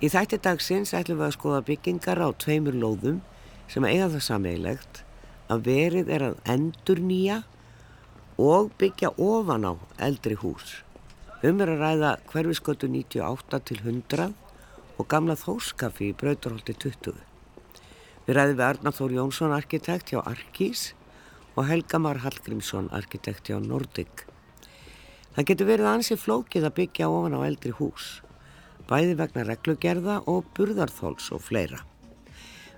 Í þætti dagsins ætlum við að skoða byggingar á tveimur lóðum sem eiga það sameigilegt að verið er að endur nýja og byggja ofan á eldri hús. Um er að ræða hverfiskötu 98 til 100 og gamla þóskaffi í Brauturholti 20. Við ræðum við Arnáþór Jónsson arkitekt hjá Arkís og Helgamar Hallgrímsson arkitekt hjá Nordic. Það getur verið ansið flókið að byggja ofan á eldri hús bæði vegna reglugerða og burðarþóls og fleira.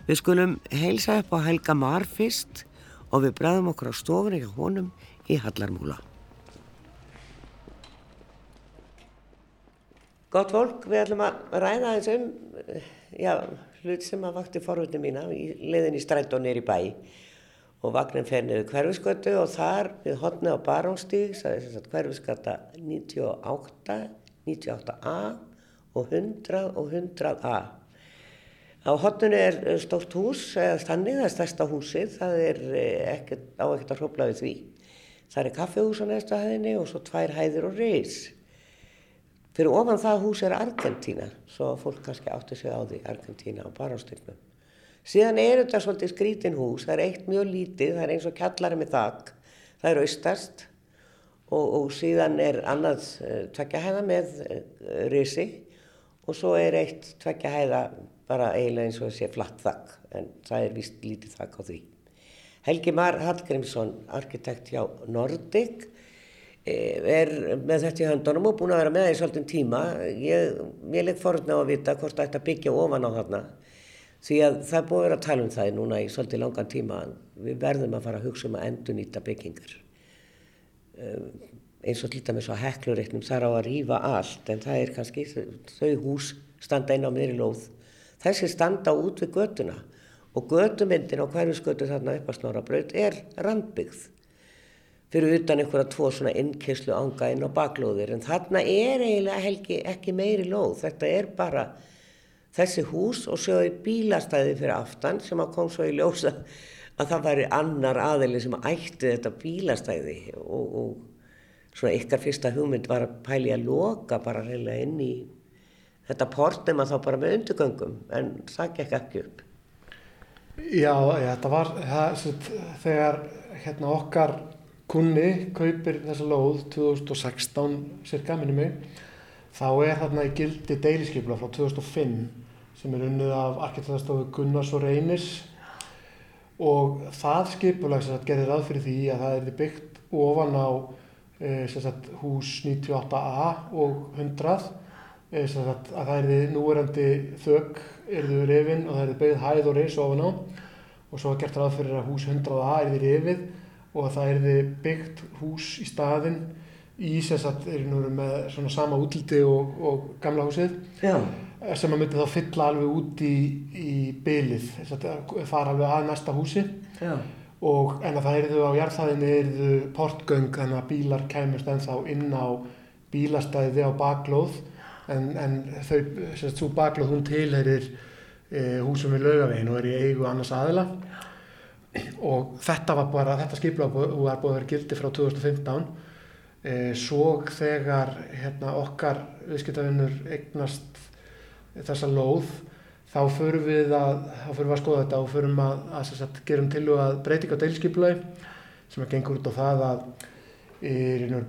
Við skulum heilsa upp á Helga Mar fyrst og við bræðum okkur á stofun ekki honum í Hallarmúla. Gott fólk, við ætlum að ræða eins um já, hlut sem að vakti forvöldinu mína í leðin í strætt og nýri bæ og vagnin fer niður hverfiskötu og þar við hotni á Barónstík, það er hverfiskata 98, 98a og 100 og 100a. Á hotnunu er stórt hús, stannið, það er stærsta húsið, það er eh, ekkert, á ekkert að hrópla við því. Það er kaffehús á næsta hæðinni og svo tvær hæðir og reys. Fyrir ofan það hús er Argentína, svo fólk kannski átti sig á því, Argentína á barástyrnum. Síðan er þetta svolítið skrítin hús, það er eitt mjög lítið, það er eins og kjallari með þakk, það er austast og, og síðan er annað uh, tvekja hæða með risi og svo er eitt tveggja hæða bara eiginlega eins og þessi flatt þakk en það er vist lítið þakk á því. Helgi Mar Hallgrímsson, arkitekt hjá Nordic eh, er með þetta í höndunum og búin að vera með það í svolítinn tíma. Ég, ég legg forðna á að vita hvort að byggja ofan á þarna því að það er búin að vera að tala um það núna í svolítið langan tíma. Við verðum að fara að hugsa um að endur nýta byggingar. Eins og lítið með svo heklurittnum þar á að rýfa allt en það er kannski þau hús standa inn á miðri lóð. Þessi standa út við götuna og götumyndin á hverju skötu þarna upp að snára braut er randbyggð. Fyrir utan einhverja tvo svona innkyslu ánga inn á baklóðir en þarna er eiginlega helgi ekki meiri lóð. Þetta er bara þessi hús og sjöðu bílastæði fyrir aftan sem að kom svo í ljósa að það væri annar aðili sem ætti þetta bílastæði og, og svona ykkar fyrsta hugmynd var að pæli að loka bara reyna inn í þetta portum að þá bara með undugöngum en það gekk ekki upp. Já, þetta var það, þegar hérna okkar kunni kaupir þessa lóð 2016 cirka minnum mig þá er þarna í gildi deiliskeipla frá 2005 sem er unnið af arkitektastofu Gunnars og Reynis. Og það skipulag sem gerir rað fyrir því að það er byggt ofan á sagt, hús 98A og 100 eh, sagt, að það erði núverandi þögg erðu rifin og það erði beigð hæð og reys ofan á. Og svo gert ráð fyrir að hús 100A erði rifið og að það erði byggt hús í staðin í sagt, er með svona sama útliti og, og gamla húsið Já. Eh, sem að myndi þá fylla alveg út í, í bylið, fara alveg að næsta húsi. Já og en að það erðu á jarðhæðinni erðu portgöng þannig að bílar kemurst ennþá inn á bílastæði á baklóð en, en þau, sérst, svo baklóð hún tilherir e, húsum við laugavegin og er í eigu annars aðila. Og þetta var bara, þetta skipla var búið að vera gildi frá 2015 e, svo þegar hérna okkar viðskiptavinnur eignast þessa lóð þá förum við að, förum að skoða þetta og förum að, að, að gerum til og að breytinga á deilskipulagi sem að gengur út á það að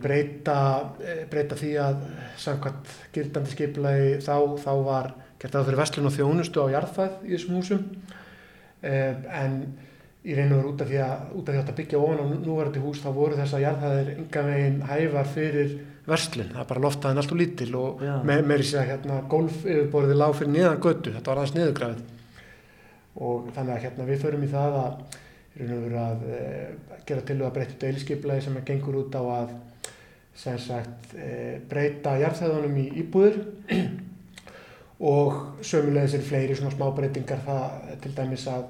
breyta, e, breyta því að samkvæmt gildandi skipulagi þá, þá var gert aðfyrir vestlun og þjónustu á jarðfæð í þessum húsum. Eh, en í reyn og veru út af því að að byggja ofan á núverandi hús þá voru þess að jarðfæðir ynga veginn hævar fyrir verslun, það er bara loftaðin alltaf lítil og með, með þess að hérna golf yfirborðið lág fyrir niðan götu, þetta var aðeins niðurgrafið. Og þannig að hérna við förum í það að, að e, gera til að breytta deilskiplaði sem gengur út á að sagt, e, breyta jarðhæðunum í íbúður og sömulegis er fleiri svona smá breytingar það til dæmis að,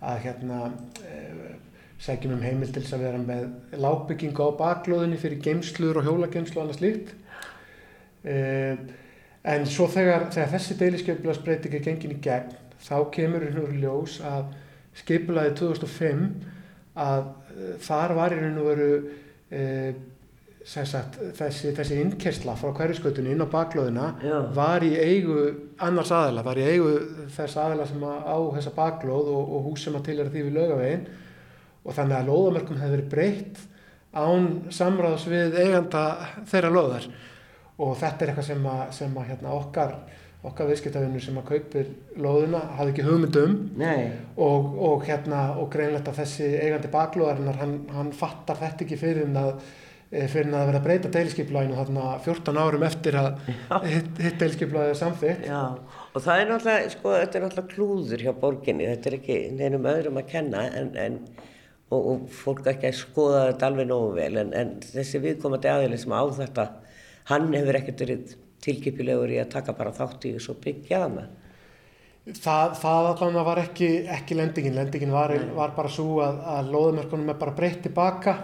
að hérna e, sækjum um heimil til þess að vera með lágbyggingu á baklóðinni fyrir geimslur og hjólageimslu og annað slíkt. Eh, en svo þegar, þegar þessi deiliskeipulagsbreyting er gengin í gegn þá kemur úr ljós að skipulaði 2005 að eh, þar var hérna veru eh, sagt, þessi, þessi innkessla frá hverjusgötunni inn á baklóðina Já. var í eigu annars aðila, var í eigu þess aðila sem á þessa baklóð og, og hús sem að til er því við lögavegin og þannig að lóðamörkum hefði verið breytt án samráðs við eiganda þeirra lóðar. Og þetta er eitthvað sem að, sem að hérna, okkar, okkar viðskiptavinnur sem að kaupir lóðina hafði ekki hugmyndum og, og hérna og greinlegt að þessi eigandi baklóðarinnar hann, hann fattar þetta ekki fyrir en að eh, fyrir að vera að breyta deiliskiplæginu þarna 14 árum eftir að hitt, hitt deiliskiplægið er samþykkt. Já. Og það er náttúrulega, sko, þetta er náttúrulega klúður hjá borginni. Þetta er ekki neinum öðrum að kenna en, en og, og fólk ekki að skoða þetta alveg nógu vel en, en þessi viðkomandi aðeins sem á þetta, hann hefur ekkert verið tilkipilegur í að taka bara þátt í þessu og byggja hana. Það, það allan var ekki, ekki lendingin, lendingin var, var bara svo að, að lóðumörkunum er bara breytt tilbaka.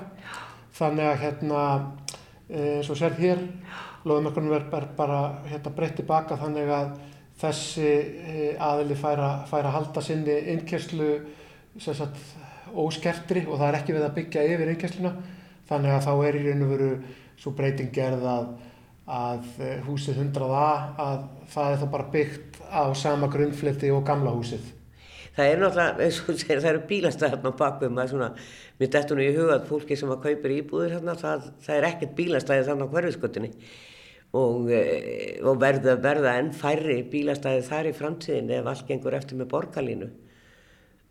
Þannig að hérna eh, eins og sér hér lóðumörkunum er bara, hérna, breytt tilbaka þannig að þessi eh, aðili fær að, fær að halda sinni innkjærslu sagt, óskertri og það er ekki við að byggja yfir innkjærsluna þannig að þá er í raun og veru svo breyting gerð að, að eh, húsið 100a að það er þá bara byggt á sama grunnfleti og gamla húsið. Það er náttúrulega, eins og þú segir, það eru bílastæðarna á bakvið maður svona, mér dettur nú í huga að fólki sem að kaupir íbúðir hérna, það, það er ekkert bílastæði þannig á hverfiskötunni og, eh, og verða, verða enn færri bílastæði þar í framtíðin ef allt gengur eftir með borgarlínu.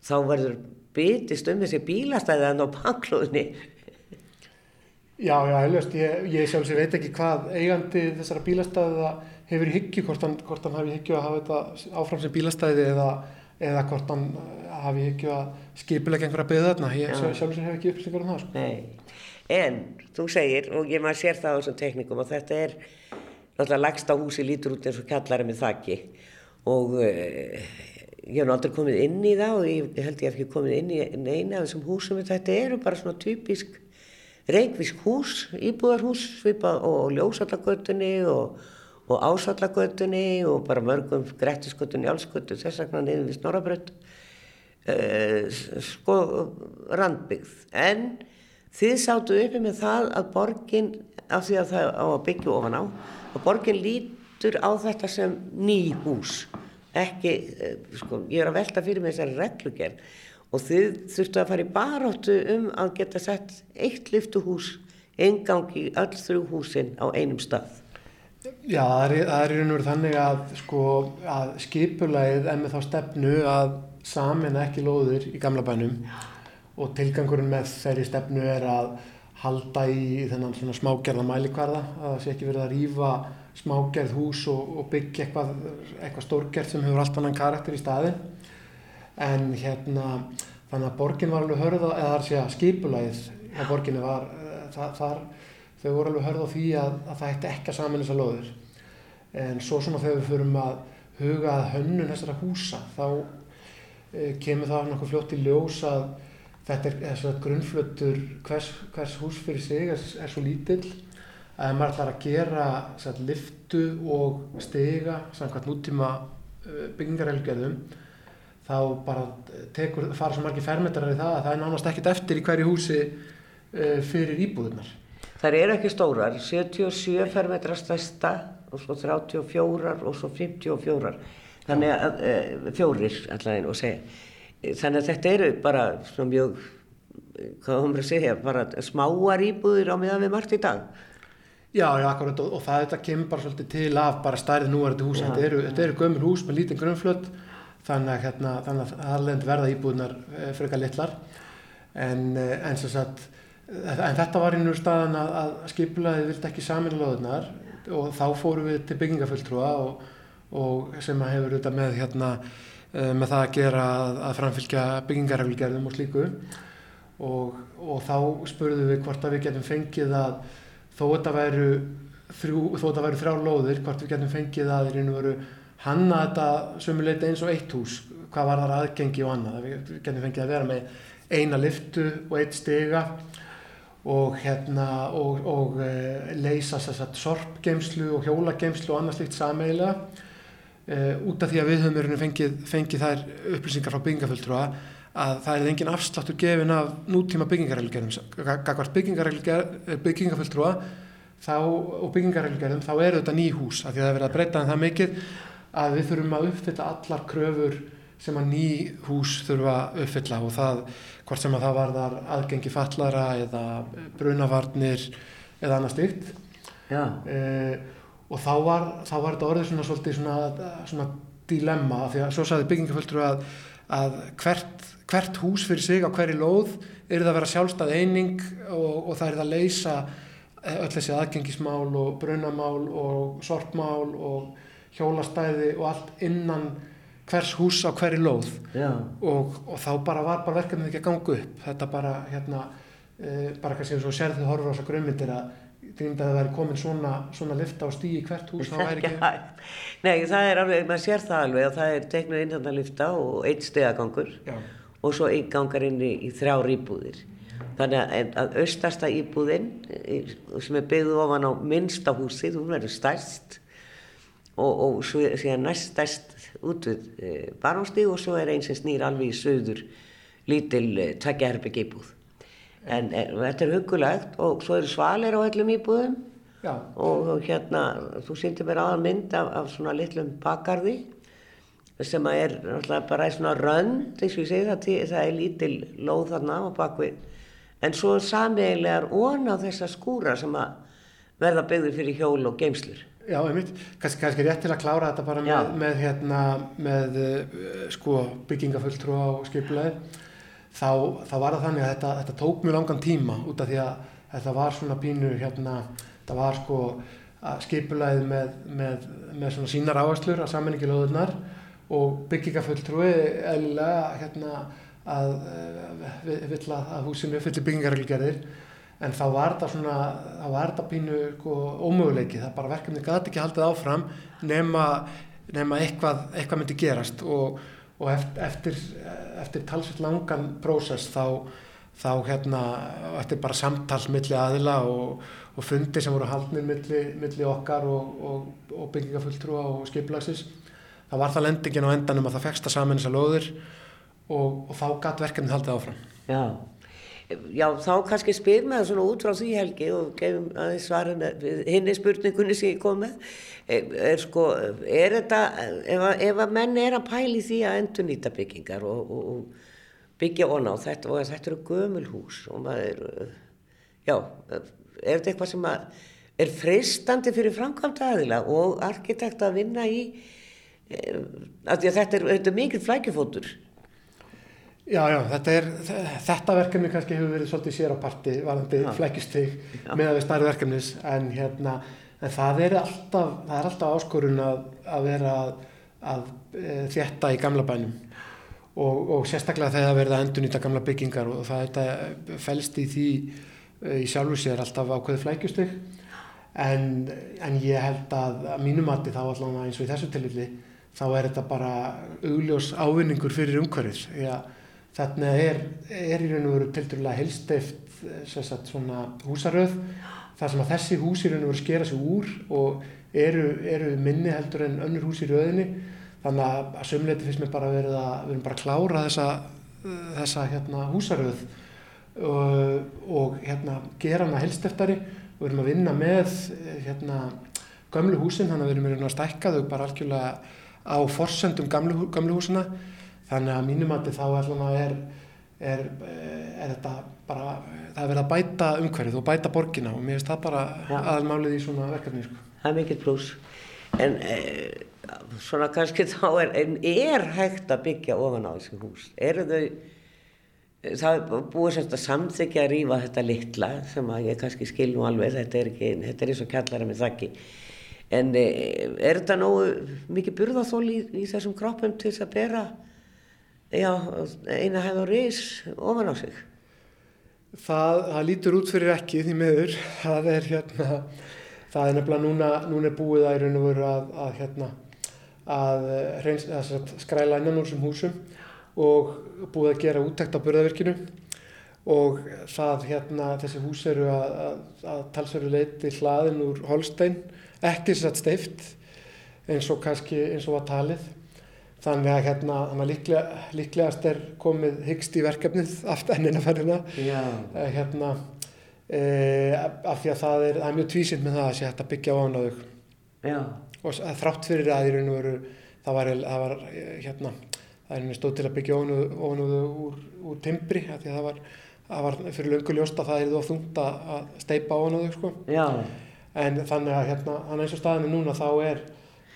Þá verður bytist um þessi bílastæði þannig á baklóðinni. Já, já, helvest, ég, ég sjálf sér veit ekki hvað eigandi þessara bílastæða hefur í hyggju, hvort hann, hvort hann hafi í hyggju að hafa þetta áfram sem bílastæði eða, eða hvort hann hafi í hyggju að skipilega einhverja byggða þarna. Ég Já. sjálf sér hef ekki upplýsingar um það, sko. Nei, en þú segir, og ég maður sér það á þessum teknikum, að þetta er náttúrulega lagsta húsi lítur út eins og kjallari með þakki og uh, ég hef aldrei komið inn í það og ég held ég hef ekki komið inn í neina af þessum húsum, þetta eru bara svona typisk reikvísk hús, íbúðarhús svipað og ljósallagötunni og, og ásallagötunni og bara mörgum grettisgötunni, álsgötu, þess vegna niður við Snorabrönd uh, sko randbyggð. En þið sáttu uppi með það að borgin af því að það á að byggja ofan á að borgin lítur á þetta sem ný hús ekki, eh, sko, ég er að velta fyrir mig þessari reglugerð. Og þið þurftu að fara í baráttu um að geta sett eitt lyftuhús engang í öll þrjú húsin á einum stað. Já, það er, í raun og veru þannig að, sko, að skipulagið er með þá stefnu að samin ekki lóðir í gamla bænum. Og tilgangurinn með þeirri stefnu er að halda í þennan svona smágerða mælikvarða, að það sé ekki verið að rýfa smágerð hús og, og byggja eitthvað, eitthvað stórgerð sem hefur allt annan karakter í staðin. En hérna, þannig að borgin var alveg hörða, eða það er að skipulagið hjá borginni var, eh, það, þar, þau voru alveg hörð á því að, að það ætti ekki að saman þessar lóðir. En svo svona þegar við förum að huga að hönnun þessara húsa, þá e, kemur það nokkuð fljótt í ljós að þetta er þess að grunnflötur hvers, hvers hús fyrir sig er, er svo lítill að ef maður ætlar að gera sagt, liftu og stiga samkvæmt nútíma uh, byggingarreglgerðum þá bara tekur, fara svo margir fermetrar í það að það er nánast ekkert eftir í hverju húsi uh, fyrir íbúðunar. þær eru ekki stórar 77 fermetra stærsta og svo 34 og svo 54 þannig að e, fjórir allaveg og segja. Þannig að þetta eru bara svona mjög hvað hún er að segja, bara smáar íbúðir á meðan við margt í dag Já, já, akkurat og, og það þetta kemur bara svolítið til af bara stærði núverandi hús. Þetta eru, þetta eru gömul hús með lítinn grunnflöt þannig að, hérna, þannig að alveg verða íbúðunar eh, frekar litlar. En, eh, en, sem sagt, eh, en þetta var einu staðan að, að skipulaði vildi ekki samin loðunar og þá fórum við til byggingafulltrúa og, og sem að hefur þetta með hérna eh, með það að gera að, að framfylgja byggingarreglugerðum og slíku. Og, og þá spurðum við hvort að við getum fengið að þó þetta væru þrjú, þó þetta væru þrjár lóðir, hvort við getum fengið að raun og veru hanna þetta sömuleita eins og eitt hús, hvað var þar aðgengi og annað, við getum fengið að vera með eina liftu og eitt stiga og hérna og, og e, leysa að sorpgeimslu og hjólageimslu og annað slíkt sameigilega e, út af því að við höfum rauninni fengið, fengið þær upplýsingar frá byggingafulltrúa að það er engin afsláttur gefin af nútíma byggingarreglgerðum þá, og byggingarreglgerðum þá eru þetta ný hús af því að það er verið að breyta en það mikið að við þurfum að uppfylla allar kröfur sem að ný hús þurfa að uppfylla. Og það, hvort sem að það varðar aðgengi fallara eða brunavarnir eða annað stygt eh, og þá var, þá var þetta orðið svona svona, svona dilemma því að svo saði byggingaföldru að, að hvert, hvert hús fyrir sig á hverju lóð er það að vera sjálfstæð eining og, og það er það að leysa öll þessi aðgengismál og brunamál og sortmál og hjólastæði og allt innan hvers hús á hverju lóð. Og, og þá bara var bara verkefnið ekki að ganga upp. Þetta bara hérna e, bara kannski eins og sérðu horfur á þessar grömyndir að að það væri komin svona, svona lifta á stíi hvert hús þá væri ekki Nei það er alveg, maður sér það alveg og það er teiknuð inn þarna lifta og einn stegagangur og svo einn gangar inn í, í þrjá rýbúðir þannig að, að austasta íbúðin sem er byggð ofan á minnsta húsið, hún verður stærst og, og svo síðan næst stærst út við e, barónstíð og svo er einn sem snýr alveg í söður lítil e, tveggjaherbygg íbúð. En e, þetta er hugulegt og svo eru svalir á öllum íbúðum. Og, og hérna þú sýndir mér aðan mynd af, af svona litlum bakgarði sem að er bara svona rönd eins og ég segi það, það er lítil lóð þarna á bakvið en svo samiðilegar ón á þessa skúra sem að verða byggður fyrir hjól og geimslur. Já, einmitt, kannski, kannski rétt til að klára þetta bara með, með, hérna, með uh, sko, byggingafulltrú á skipulegð, þá, þá var það þannig að þetta, þetta tók mjög langan tíma út af því að þetta var svona pínu, hérna, þetta var sko skipulegð með, með, með svona sínar áherslur að saminningi löðunar og byggingafulltrúi eðlilega, hérna, að eh, vill að húsinu fyllir byggingarreglgerðir en þá var þetta svona, þá var þetta pínu sko, ómöguleiki, það bara verkefni gæti ekki haldið áfram nema, nema eitthvað, eitthvað myndi gerast. Og, og eftir, eftir talsveit langan prósess þá, þá hérna, eftir bara samtalsmilli aðila og, og fundi sem voru haldnir milli, milli okkar og, og byggingafulltrúa og skiplagsins, þá var það lendingin á endanum að það feksta saman þessar lóðir og, og þá gæt verkefni haldið áfram. Já. Já, þá kannski spyr með það svona út frá því helgi og gefum aðeins svarin hinn er spurningunni sem ég kom með er, er sko, er þetta ef að, ef að menn er að pæli því að endur nýta byggingar og, og, og byggja onna á þetta og þetta eru gömul hús og maður já, er þetta eitthvað sem er fristandi fyrir framkvæmta aðila og arkitekt að vinna í að, að þetta er, er mikið flækjufótur. Já, já, þetta, er, þetta verkefni kannski hefur verið svolítið sér á parti varandi flækjustig með að við starfum verkefnis en, hérna, en það er alltaf, það er alltaf áskorun að, að vera að, að e, þjætta í gamla bænum. Og, og sérstaklega þegar það verða endur nýta gamla byggingar og það þetta fælst í því e, í sjálfu sér alltaf ákveði flækjustig. En, en ég held að að mínum mati þá allavega eins og í þessu tilvilli þá er þetta bara augljós ávinningur fyrir umhverfið. Því að Þarna er, er í raun og veru til dærulega helsteift svona húsaröð þar sem að þessi hús í raun og veru skera sig úr og eru, eru minni heldur en önnur hús í röðinni. Þannig að sömleiti finnst mér bara að vera að við erum bara að klára þessa, þessa hérna, húsaröð og, og hérna, gera hana helsteftari og við erum að vinna með hérna, gömlu húsin þannig að við erum að stækka þau bara algjörlega á forsendum gamlu, gamlu húsina þannig að mínum að þá er, er, er þetta bara, það er verið að bæta umhverfið og bæta borgina og mér finnst það bara ja. aðalmálið í svona verkefni. Sko. Það er mikill pluss, en e, svona kannski þá er, er hægt að byggja ofan á þessu hús. Eru þau, það er búið sérst að samþykja að rýfa þetta litla sem að ég kannski skilnum alveg, þetta er, ekki, þetta er eins og kjallara með þakki. En e, er þetta nógu mikið burðathól í, í þessum kroppum til þess að bera já, eina hæð og ris ofan á sig. Það, það lítur út fyrir ekki því meður, það er hérna, það er nefnilega núna, núna er búið að í raun og veru að, að hérna, að, hreins, að skræla innan úr þessum húsum og búið að gera úttækt á burðavirkinu og það hérna, þessi hús eru að, að talsveru leiti hlaðin úr holstein, ekki satt steift eins og kannski eins og var talið. Þannig að hérna, líklega, líklegast er komið hyggst í verkefnið aftur ennina ferðina. Uh, hérna, e, af því að það er, það er mjög tvísind með það að sé hægt að byggja á Já, og þrátt fyrir að í raun og veru það var, það var eh, hérna það er henni stóð til að byggja þau úr, úr timbri af því að það var, það var fyrir löngu ljóst að það er þú þungt að steipa þau sko. En þannig að hérna, hann eins og staðinu núna þá er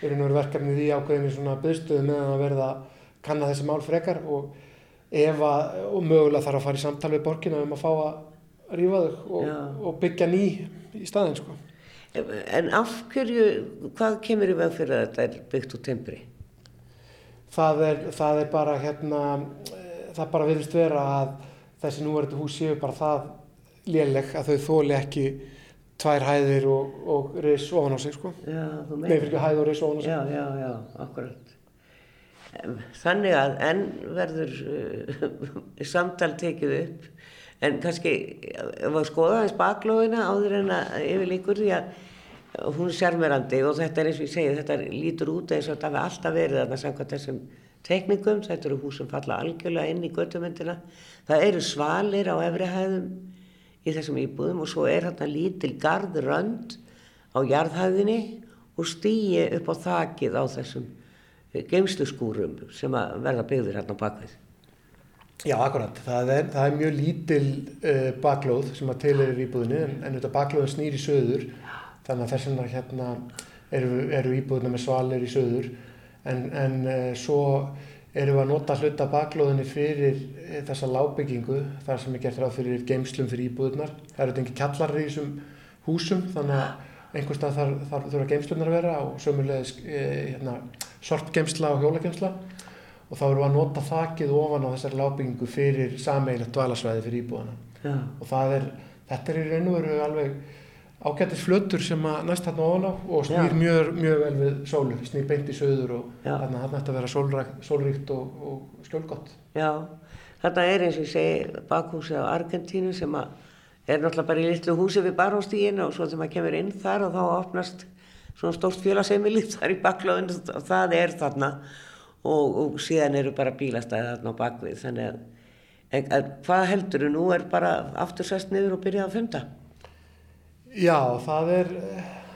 veru verkefnið í ákveðinni svona byðstöðu meðan að verða kanna þessi mál frekar og ef að, og mögulega þarf að fara í samtal við borgina um að fá að rífa þau og, og byggja ný í staðin sko. en af hverju, hvað kemur í veg fyrir að þetta er byggt úr timbri? það er, það er bara hérna, það bara virðist vera að þessi núverandi hús séu bara það léleg að þau þóli ekki tvær hæðir og, og reis ofan á sig sko. Já, Nei, fyrir ekki hæð og reis ofan á sig. Já, já, já, akkurat. Þannig að enn verður uh, samtal tekið upp, en kannski ef að skoða þess baklóðina áður en að yfir líkur því að hún er sérmerandi og þetta er eins og ég segi, þetta lítur út eins og þetta hafi alltaf verið þarna samkvæmt þessum teknikum, þetta eru hús sem falla algjörlega inn í göttumyndina. Það eru svalir á efri hæðum í þessum íbúðum og svo er þarna lítil garðrönd á jarðhæðinni og stýi upp á þakið á þessum geimsluskúrum sem verða byggðir hérna á bakvið. Já, akkurat. Það er, það er mjög lítil uh, baklóð sem að til er í íbúðinni en, en þetta baklóðin snýr í söður þannig að þess vegna hérna eru, eru íbúðina með svalir í söður en, en uh, svo erum við að nota hluta baklóðinni fyrir uh, þessa lábyggingu þar sem er gert ráð fyrir geimslum fyrir íbúðinar. Það eru þetta ekki kjallar í þessum húsum þannig að einhvers stað þarf, þarf þurfa geimslunar að vera og sömulegis uh, hérna, sortgeimsla og hjólageimsla og þá erum við að nota þakið ofan á þessari lábyggingu fyrir sameigilegt dvalasvæði fyrir íbúðana Já, og það er, þetta er í raun og veru alveg ágættis flötur sem að næst þarna ofan á og snýr mjög, mjög vel við sólu, snýr beint í söður og þarna þarna ætti að vera sólrækt, sólríkt og, og skjólgott. já. Þetta er eins og ég segi bakhúsi á Argentínu sem að er náttúrulega bara í litlu húsi við baróstígin og svo þegar maður kemur inn þar og þá opnast svona stórt félagseimili þar í baklóðinu og það er þarna og, og síðan eru bara bílastæði þarna á bakvið þannig að, en, að hvað heldur nú er bara aftur sest niður og byrjað að funda? Já, það er,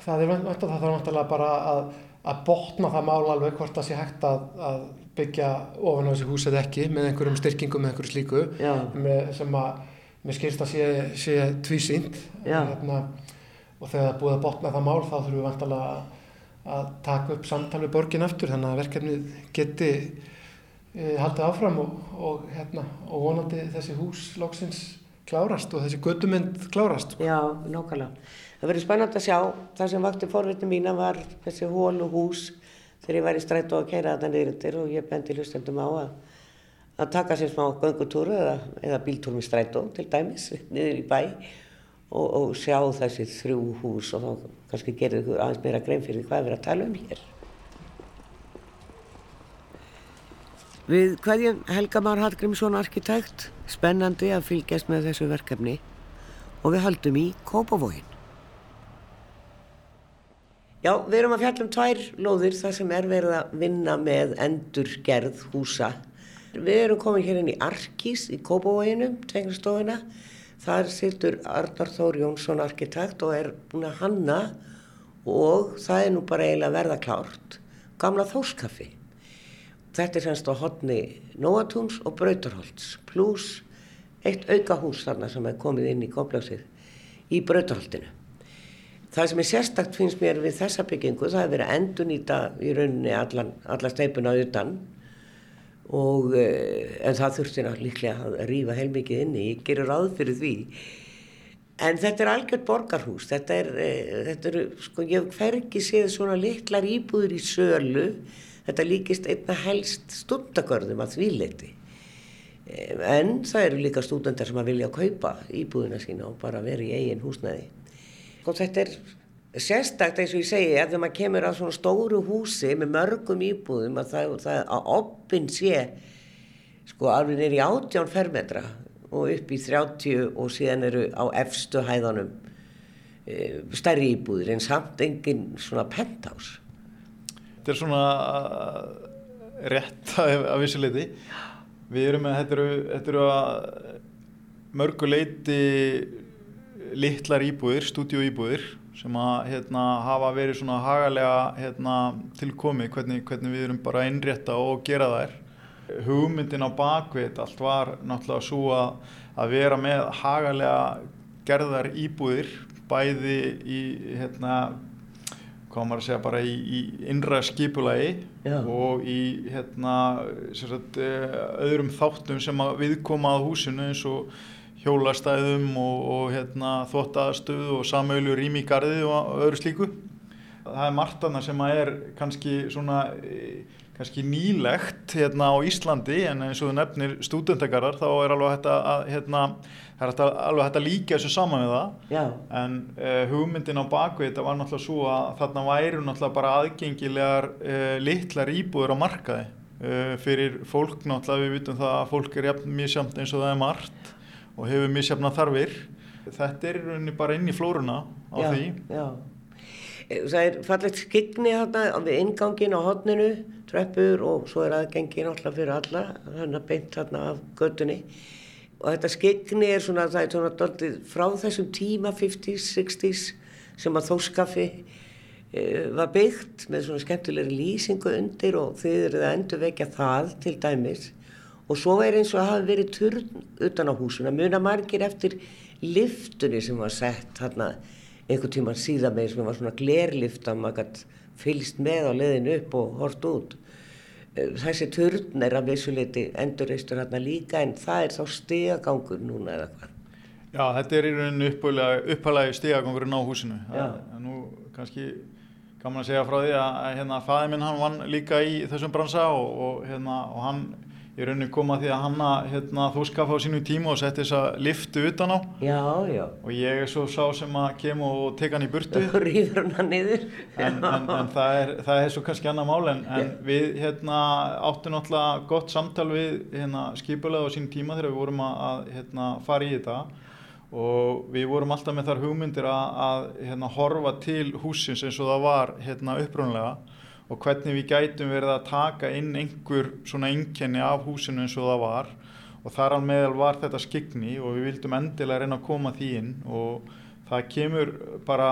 það er það þarf vantarlega bara að, að botna það mál alveg hvort það sé hægt að, að byggja ofan á þessi hús eða ekki með einhverjum styrkingum með einhverju slíku. Með, sem að mér skilst að sé, sé tvísýnt. Já. hérna, og þegar það er búið að botna það mál þá þurfum við vantarlega að, að taka upp samtal við borgin aftur þannig að verkefnið geti e, haldið áfram og, og, hérna, og vonandi þessi hús loksins klárast og þessi göttumynd klárast. Já, nákvæmlega. Það verður spennand að sjá, það sem vakti forvitni mína var þessi hólu hús þegar ég var í strætó að keira þetta neyrindir og ég bendi hlustendum á að, að taka sér smá göngutúru eða, eða bíltúr með strætó til dæmis niður í bæ og, og sjá þessi þrjú hús og þá kannski gerir ykkur aðeins meira grein fyrir hvað við erum að tala um hér. Við hverjum Helga Már Hallgrímsson arkitekt, spennandi að fylgjast með þessu verkefni og við höldum í Kópavógin. Já, við erum að fjalla um tvær lóðir þar sem er verið að vinna með endurgerð húsa. Við erum komin hér inn í Arkís í Kópavóginum, tegnastofuna. Þar situr Arnar Þór Jónsson arkitekt og er búin að hanna og það er nú bara eiginlega verða klárt. Gamla þóskaffi. Þetta er semst á hotni Nóatúns og Brautarholts pluss eitt auka hús þarna sem er komið inn í komplexið í Brautarholtinu. Það sem er sérstakt finnst mér við þessa byggingu það er verið að endurnýta í rauninni allan, alla steipuna utan og eh, en það þurfti náttúrulega líklega að rífa heilmikið inni, ég gerir ráð fyrir því. En þetta er algjört borgarhús, þetta er, eh, þetta er sko ég hef hvergi séð svona litlar íbúður í sölu, þetta líkist einna helst stundagörðum að því leiti. Eh, En það eru líka stúdendar sem að vilja kaupa íbúðina sína og bara vera í eigin húsnæði. Og þetta er sérstakt eins og ég segi að þegar maður kemur að svona stóru húsi með mörgum íbúðum að það, það að oppin sé sko alveg nýri átján fermetra og upp í 30 og síðan eru á efstu hæðanum e, stærri íbúðir en samt engin svona penthouse. Þetta er svona uh, rétt af, vissu leiti. Við erum með, þetta eru, þetta eru að mörgu leiti litlar íbúðir, stúdíóíbúðir sem að hérna, hafa verið svona hagalega hérna, tilkomi hvernig, hvernig við erum bara að innrétta og gera þær. Hugmyndin á bakvið allt var náttúrulega svo að, að vera með hagalega gerðar íbúðir bæði í hérna hvað maður að segja bara í, í innra skipulagi Já. og í hérna sagt, eh, öðrum þáttum sem að viðkoma að húsinu eins og hjólastæðum og, og hérna, þvóttaðastöðu og samauðlu rými í gardi og öðru slíku. Það er margt annað sem að er kannski svona eh, kannski nýlegt hérna á Íslandi en eins og nefnir stúdendagarar þá er alveg hægt að hérna, það er hægt að, alveg hægt að líka þessu saman við það. Já, en uh, hugmyndin á bakvið þetta var náttúrulega svo að þarna væru náttúrulega bara aðgengilegar uh, litlar íbúður á markaði. Uh, fyrir fólk náttúrulega við vitum það að fólk er jafn misjamt eins og það er margt og hefur misjafna þarfir. Þetta er bara inn í flóruna á já, því. já. Það er fallegt þarna við ingangin á hodninu, treppur og svo er aðgengi náttúrulega fyrir alla, þannig að beint þarna af göttunni. Og þetta skigni er svona, það er svona doldið frá þessum tíma 50s, 60s sem að þóskaffi e, var byggt með svona skemmtilegri lýsingu undir og þið eruð að endur vekja það til dæmis. Og svo er eins og að hafa verið turn utan á húsuna, muna margir eftir liftunni sem var sett þarna einhvern tíman síðan með sem var svona glerlift að maður gætt fylgst með á leðinu upp og hort út. Þessi turn er að vissuleiti endurreistur hérna líka en það er þá stegagangur núna eða hvað. Já, þetta er í rauninni upphælaði stígagangurinn á húsinu. Það nú kannski gaman að segja frá því að, að hérna, fæði minn hann vann líka í þessum bransa og, og, hérna, og hann í rauninni kom að því að hanna hérna, þúskaffa á sínu tíma og setti þessa liftu utan á. Já, já. og ég er svo sá sem að kem og teka hann í burtu. Og rýður hana niður. en, en, en það, er, það er svo kannski annar mál en, en við hérna, áttum náttúrulega gott samtal við hérna, skipulega á sín tíma þegar við vorum að, að hérna, fara í þetta. Og við vorum alltaf með þar hugmyndir að, að hérna, horfa til húsins eins og það var hérna, upprunlega og hvernig við gætum verið að taka inn einhver svona einkenni af húsinu eins og það var. Og þar á meðal var þetta skikni og við vildum endilega reyna að koma því inn og það kemur bara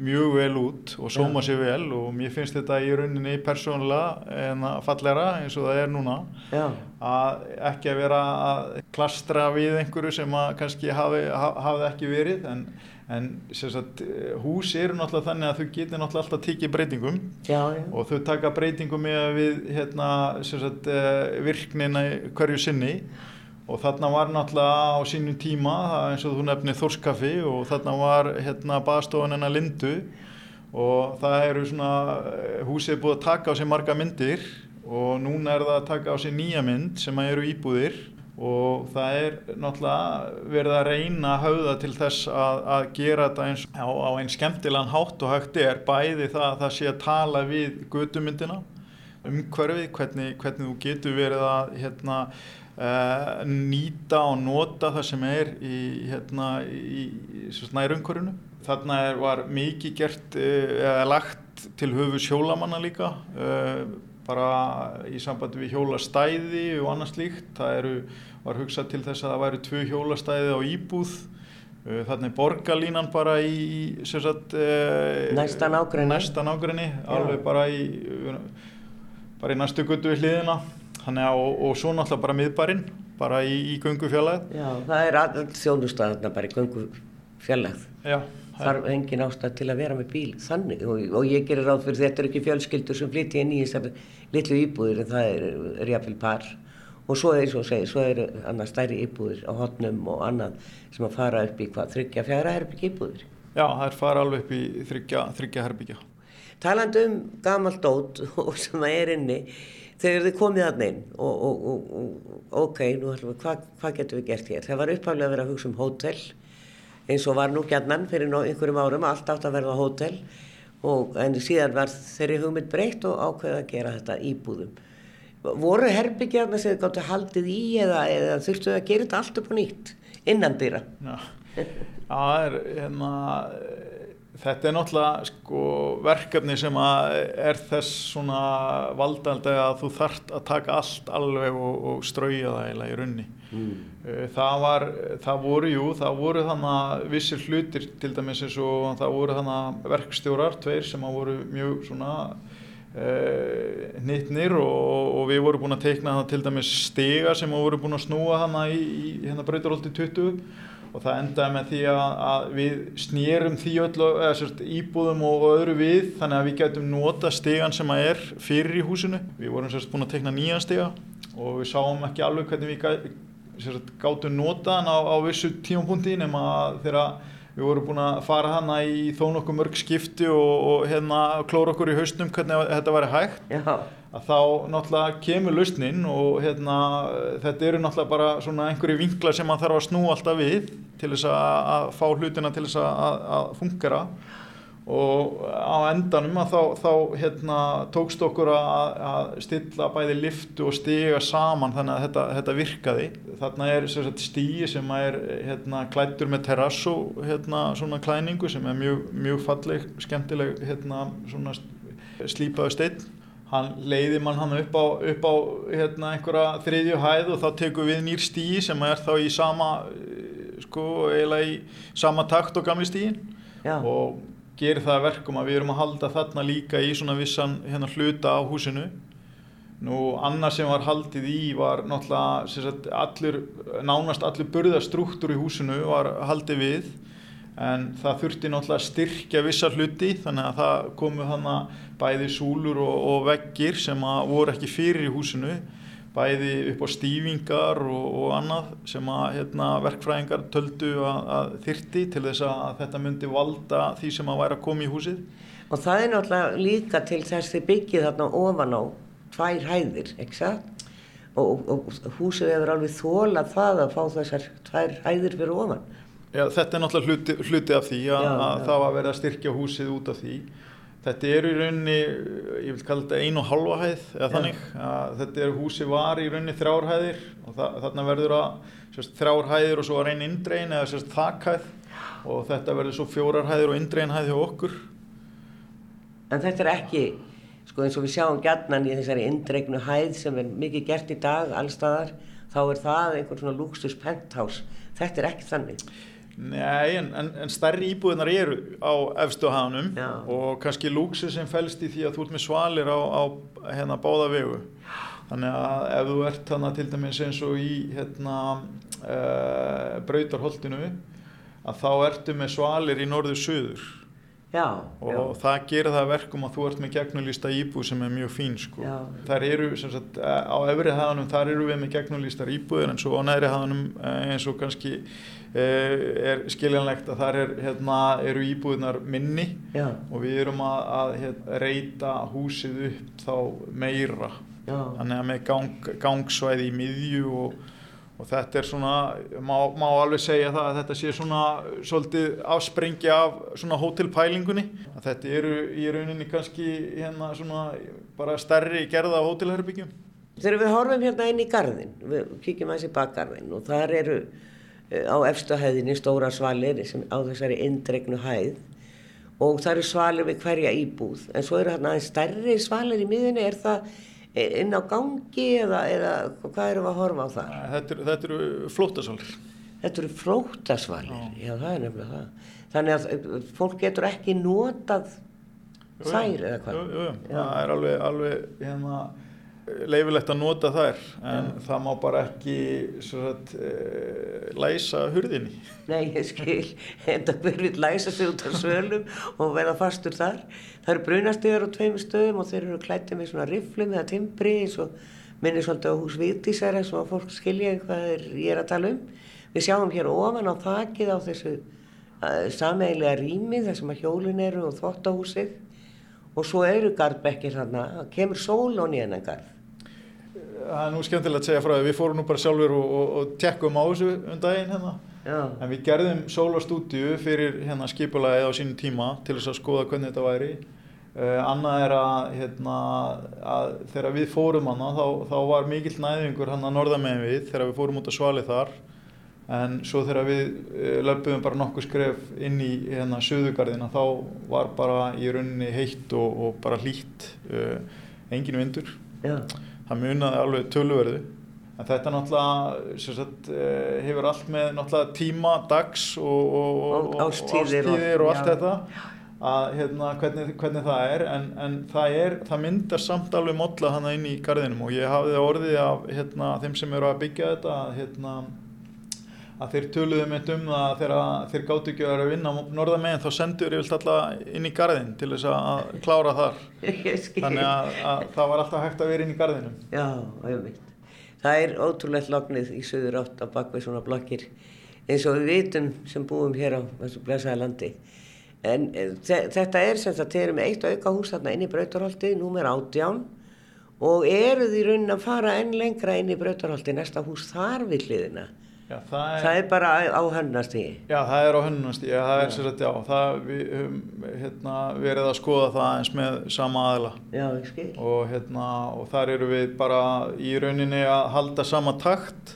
mjög vel út og sóma sér vel og mér finnst þetta í rauninni persónulega en að fallera eins og það er núna. Já, að ekki að vera að klastra við einhverju sem að kannski hafi, ha- hafi ekki verið en, en sagt, hús eru náttúrulega þannig að þau getur náttúrulega alltaf tikið breytingum já, og þau taka breytingum með við hérna, sagt, eh, virknina hverju sinni og þarna var náttúrulega á sínum tíma eins og þú nefnir Þórskaffi og þarna var hérna baðstofan hennar Lindu. Og það eru svona eh, húsið búið að taka á sig marga myndir og núna er það að taka á sig nýja mynd sem að eru íbúðir. Og það er náttúrulega verið að reyna að höfða til þess að, að gera þetta eins á, á einn skemmtilegan hátt og hægt er. Bæði það að það sé að tala við götumyndina umhverfið, hvernig, hvernig þú getur verið að hérna, uh, nýta og nota það sem er í, hérna, í, í nærumhverfinu. Þarna er, var mikið gert uh, eða lagt til höfu sjólamanna líka uh, bara í sambandi við hjólastæði og annað slíkt. Það eru, var hugsað til þess að það væri tvö hjólastæði á íbúð Uh, Þannig borgarlínan bara í, sagt, uh, Næsta nágrenni, alveg bara í, uh, bara í næstu guttu við hliðina Þannig að, og, og svo náttúrulega bara miðbarinn, bara í, í göngufjallæð. Já, það er all þjónustæðarna bara í göngu fjallegð. Já, Þarf engin ástæð til að vera með bíl þannig og, og ég gerir ráð fyrir þetta er ekki fjölskyldur sem flytja inn í þessar litlu íbúðir en það er, er jáfnvel par og svo er eins og segir, svo eru annað stærri íbúðir á hotnum og annað sem að fara upp í hvað, þryggja, fjara herbygg íbúðir. já, það er fara alveg upp í þryggja, herbyggja. Talandi um gamalt dót og sem það er inni, þegar þið komið þarna inn og, og, og, ok, nú ætlum við, hvað hva getum við gert hér? Það var upphaflega að vera að hugsa um hótel, eins og var nú gætnan fyrir einhverjum árum, allt átt að verða hótel og en síðan var þeirri hugmynd breytt og ákveða að gera þetta íbúðum. Voru herbyggjarna sem þið gáttu haldið í eða, eða þurftu að gera þetta allt upp og nýtt innan dýra? Já, það er hérna, Þetta er náttúrulega sko, verkefni sem er þess svona valdaldega að þú þart að taka allt alveg og, og strauja það eiginlega í runni. Mm. Það, var, það voru, jú, það voru þannig að vissir hlutir til dæmis eins og það voru þannig að verkstjórar, tveir sem að voru mjög svona uh, hnittnir og, og við vorum búin að teikna það til dæmis stiga sem voru búin að snúa hana í, í hérna breytaróldi 20 og það endaði með því að, að við snýrum því öllu íbúðum og öðru við þannig að við getum nota stegan sem að er fyrir í húsinu. Við vorum sérst búin að tekna nýjan stega og við sáum ekki alveg hvernig við sérst, gátum nota hann á, á vissu tímapunkti nema þegar við vorum búin að fara hana í þó nokkuð mörg skipti og, og hérna klóra okkur í hausnum hvernig þetta væri hægt. Já að þá náttúrulega kemur lausnin og hérna, þetta eru náttúrulega bara svona einhverju vinkla sem maður þarf að snú alltaf við til þess að, að fá hlutina til þess að, að fungera og á endanum að þá, þá hérna, tókst okkur að, að stilla bæði liftu og stiga saman þannig að þetta, þetta virkaði. Þarna er stíi sem er hérna, klættur með terrasso hérna, klæningu sem er mjög, mjög falleg, skemmtileg hérna, slípaðu steinn hann leiði mann hann upp á, upp á hérna, einhverja þriðju hæð og þá tekum við nýr stíi sem er þá í sama sko, eiginlega í sama takt og gamli stíin Já. og gerir það verkum að við erum að halda þarna líka í svona vissan hérna, hluta á húsinu. Nú annað sem var haldið í var náttúrulega sagt, allur, nánast allur burðastruktúr í húsinu var haldið við en það þurfti náttúrulega að styrkja vissa hluti þannig að það komu hann að bæði súlur og, og veggir sem að voru ekki fyrir í húsinu bæði upp á stýfingar og, og annað sem að hérna, verkfræðingar töldu að, að þyrti til þess að þetta myndi valda því sem að væri að koma í húsið. Og það er náttúrulega líka til þess þið byggið þarna ofan á tvær hæðir, ekki það? Og, og húsið hefur alveg þólað það að fá þessar tvær hæðir fyrir ofan. Já, þetta er náttúrulega hluti, hluti af því að, já, að það var verið að styrkja húsið út af því. Þetta eru í rauninni, ég vil kalla þetta einu og halva hæð, eða þannig, að þetta er húsi var í rauninni þrjárhæðir og þarna verður að þrjárhæðir og svo að reyna indregin eða sérst þakkæð og þetta verður svo fjórarhæðir og indreginhæð hjá okkur. En þetta er ekki, sko eins og við sjáum gætnan í þessari indregnu hæð sem er mikið gert í dag allstaðar, þá er það einhvern svona luxus penthouse. Þetta er ekki þannig. Nei, en, en, stærri íbúðinar eru á efstu hafnum Já. og kannski lúksu sem fælst í því að þú ert með svalir á, á hérna báða vegu. Þannig að ef þú ert þannig til dæmis eins og í hérna uh, brautarholtinu að þá ertu með svalir í norðu-söður og já. það gerir það verkum að þú ert með gegnulýsta íbúð sem er mjög fín sko. þar eru, sagt, á efri hafnum þar eru við með gegnulýstar íbúður en svo á næri hafnum eh, eins og kannski eh, er skiljanlegt að þar er, hérna, eru íbúðunar minni já. og við erum að, að hérna, reyta húsið upp þá meira já. þannig að með gang, gangsvæði í miðju og og þetta er svona, má, má alveg segja það að þetta sé svona svolítið afspringja af svona hótelpælingunni. Að þetta eru í rauninni kannski hérna svona bara stærri gerða á hótelherbyggjum. Þegar við horfum hérna inn í gardin, við kíkjum aðeins í bakgarðin og þar eru eh, á efstahæðinni stóra svalir sem á þessari indregnu hæð. Og það eru svalir við hverja íbúð. En svo eru hérna aðeins stærri svalir í miðunni, er það inn á gangi eða, eða hvað eru að horfa á það? Þetta, eru flótasvalir. Þetta eru flótasvalir, já. já það er nefnilega það. Þannig að eh, fólk getur ekki notað jú, þær eða hvað? Jú, jú, það er alveg, alveg hérna leifilegt að nota þær en ja. það má bara ekki sagt, uh, læsa hurðinni. Nei, ég skil. Það verður læsa sig út af svölum og verða fastur þar. Það eru brunastíðar á tveimur stöðum og þeir eru klættið með svona riflum eða timbri eins og minnir svolítið á hús Vítísæra svo að fólk skilja hvað er, ég er að tala um. Við sjáum hér ofan á þakið á þessu uh, sameigilega rými þar sem að hjólun eru og þvóttahúsið og svo eru gardbekkir þarna, kemur sól á nýjan en gard það er nú skemmtilegt að segja frá því við fórum nú bara sjálfur og, og, og tekkum á þessu um daginn hérna. Já. en við gerðum sólastúdíu fyrir hérna skipulagið á sínum tíma til þess að skoða hvernig þetta væri. Uh, annað er að, hérna, að þegar við fórum hana þá, þá var mikill næðingur hann að norða með við þegar við fórum út að svali þar. En svo þegar við uh, löpum bara nokkuð skref inn í hérna söðugarðina þá var bara í rauninni heitt og, og bara hlýtt uh, engin vindur. Já, það munaði alveg töluverðu. En þetta náttúrulega sagt, eh, hefur allt með tíma, dags og, og, og, árstíðir og- og allt. já. þetta. Að hérna, hvernig, hvernig það er. En, en það, er, það myndar samt alveg mótla hana inn í garðinum. Og ég hafði orðið af hérna, þeim sem eru að byggja þetta að, hérna, að þeir töluðu mynd um það þegar þeir gátu ekki að vera að vinna norðamegin þá sendur ég alltaf inn í garðin til þess að klára þar ég þannig að, að það var alltaf hægt að vera inn í garðinum Já, einmitt. Það er ótrúlegt lognið í söður átt á bakvið svona blokkir eins og við vitum sem búum hér á þessu blessaða landi. En þe- þetta er sem sagt, þeir eru með eitt auka hús þarna inn í Brautarholti, númer átján og eruð í raunin að fara enn lengra inn í Brautarholti, næsta hús þar við hliðina. Já, það er, Það er bara á hönnastíði. Já, það er á hönnunastíð, já, það er sem sagt, já, það, við höfum hérna, verið að skoða það eins með sama aðila Já, ég skil. og, hérna, og þar eru við bara í rauninni að halda sama takt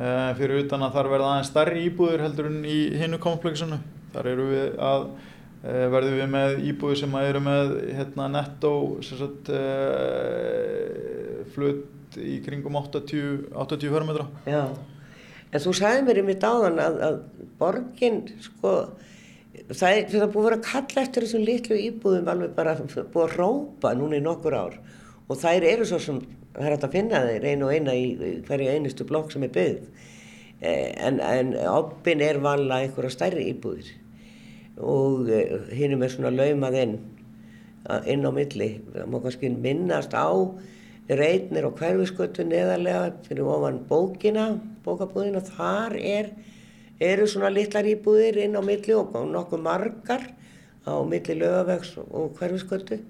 uh, fyrir utan að þar verða aðeins stærri íbúður heldur en í hinnu komplexinu. Þar eru við að uh, verðum við með íbúður sem að eru með hérna, sagt, uh, flutt í kringum 80, 80 fermetra. Já, en þú sagði mér í mitt áðan að, að borgin, sko, það er, búið að vera að kalla eftir þessum litlu íbúðum alveg bara búið að rópa núna í nokkur ár. Og þær eru svo sem, það er hægt að finna þeir einu og eina í hverju einustu blokk sem er byggð, Eh, en, en ábyn er vanlega einhverja stærri íbúðir. Og hinnum er svona laumað inn, inn á milli, það má kannski minnast á reitnir og hverfiskötu neðarlega fyrir ofan bókina, bókabúðina, þar er, eru svona litlar íbúðir inn á milli og nokkuð margar á milli lögavegs og hverfiskötu.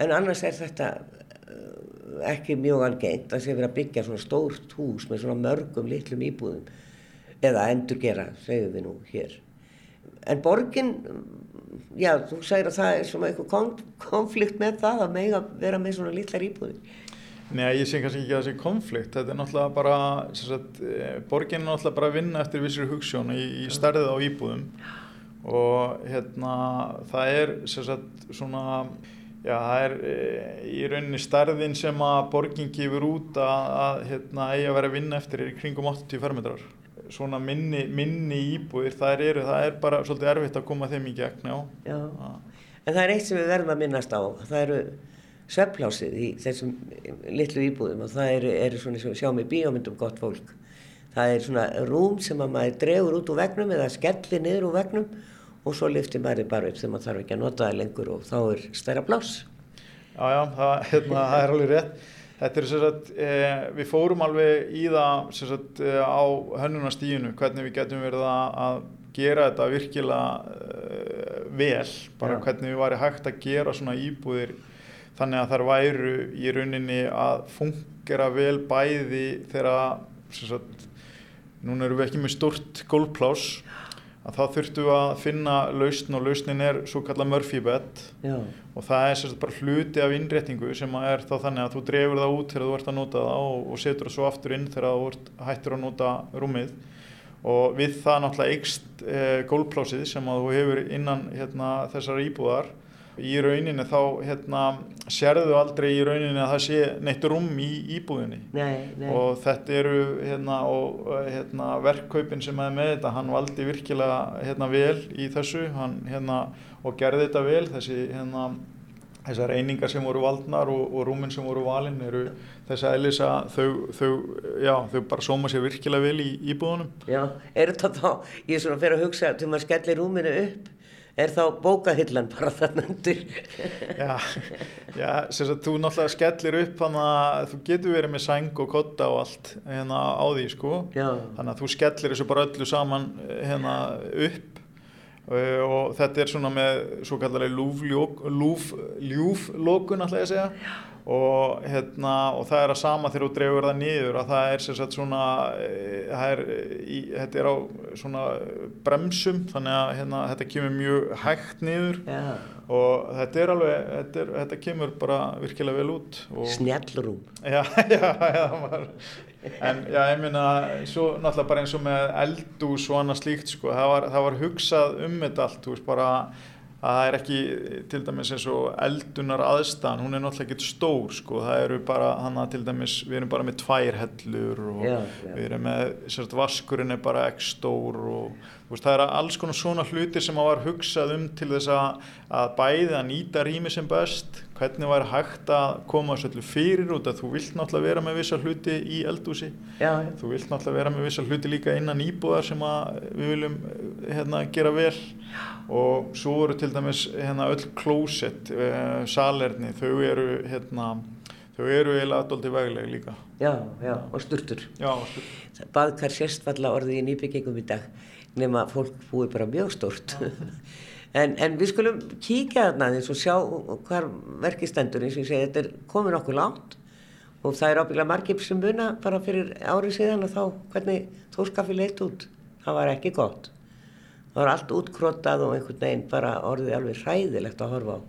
En annars er þetta eh, ekki mjög algengt að sé verið að byggja svona stórt hús með svona mörgum litlum íbúðum eða endurgera, segjum við nú hér. En borgin, já, þú segir að það er svona eitthvað konf konflikt með það að mega vera með svona litlar íbúðir. Nei, ég sé kannski ekki að það sé konflikt, þetta er náttúrulega bara, sagt, eh, borgin er náttúrulega bara að vinna eftir vissir hugssjón í, í stærðið á íbúðum og hérna það er sagt svona, já það er e, í rauninni stærðin sem að borgin gefur út að, að hérna eigi að vera að vinna eftir er í kringum 80 fermetrar. Svona minni, minni íbúðir, það eru, það er bara svolítið erfitt að koma þeim í gegn, já. Já. En það er eitt sem við verðum að minnast á, það eru svefnplásið í þessum litlu íbúðum og það eru, eru svona sem við sjáum í bíómyndum gott fólk. Það er svona rúm sem að maður dregur út úr vegnum eða skellir niður úr vegnum og svo lyftir maður bara upp þegar maður þarf ekki að nota það lengur og þá er stærra pláss. Já, já, það, hérna, það er alveg rétt. Þetta er sem sagt, e, við fórum alveg í það sem sagt, e, á hönnunastíðinu, hvernig við getum verið að, gera þetta virkilega e, vel, bara Já. hvernig við væri hægt að gera svona íbúðir þannig að þær væru í rauninni að fungera vel bæði þegar, sagt, núna erum við ekki með stort gólplás, að þá þurftum við að finna lausn og lausnin er svo kallað Murphy bed Já, og það er sérst bara hluti af innréttingu sem er þá þannig að þú drefur það út þegar þú ert að nota það og, og setur það svo aftur inn þegar þú ert hættur að nota rúmið. Og við það náttúrulega eikst e, gólplásið sem að þú hefur innan hérna, þessar íbúðar í rauninni þá hérna, sérðu aldrei í rauninni að það sé neitt rúm í íbúðinni. Nei, nei. og þetta eru hérna, og, hérna, verkkaupin sem er með þetta, hann valdi virkilega hérna, vel í þessu. Hann, hérna, og gerði þetta vel. Þessi, hérna, þessar einingar sem voru valdnar og, og rúmin sem voru valin eru þess að eðlis að þau, þau, já, þau bara sóma sér virkilega vel í íbúðunum. Já, er þetta þá, ég er svona fyrir að hugsa til maður skellir rúminu upp, er þá bókahillan bara þarna undir? Já, já sem sagt, þú náttúrulega skellir upp þannig að þú getur verið með sæng og kotta og allt hérna á því sko. Já, þannig að þú skellir þessu bara öllu saman eh, hérna upp. Uh, og þetta er svona með svo kallarlega ljúflokun alltaf ég að segja og, hérna, og það er að sama þegar þú dreifur það niður að það er sem sagt svona það er, í, þetta er á svona bremsum þannig að hérna, þetta kemur mjög hægt niður Já. og þetta er alveg þetta, er, þetta kemur bara virkilega vel út og, Snjallrúm. Já, já, já, maður, en já, ég minna, svo náttúrulega bara eins og með eldús og annað slíkt, sko, það var, það var hugsað um þetta allt, þú veist, bara að það er ekki, til dæmis eins og eldunar aðstæðan, hún er náttúrulega ekki stór, sko, það eru bara, þannig að til dæmis, við erum bara með tvær hellur og Já, já. við erum með, sérst, vaskurinn er bara ekki stór og, veist, það er alls konar svona hluti sem að var hugsað um til þess að, að bæði að nýta rými sem best, hvernig var hægt að koma öllu fyrir út að þú vilt náttúrulega vera með vissa hluti í eldúsi Já, já. þú vilt náttúrulega vera með vissa hluti líka innan íbúðar sem við viljum eh, hérna, gera vel og svo eru til dæmis hérna, öll klósett, uh, salerni þau eru hérna, þau eru eiginlega aðdóldi vegleg líka Já, já, og sturtur. já, stu- Baðkar sérstfalla orðið í nýbyggingum í dag nema fólk búið bara mjög stort. en, en við skulum kíkja þarna aðeins og sjá hvar verkið stendur eins og ég segi, þetta er komin okkur langt og það er ábygglega margir sem muna bara fyrir árið síðan og þá hvernig þórskafi leitt út. Það var ekki gott. Það var allt útkrotað og einhvern veginn bara orðið alveg hræðilegt að horfa á.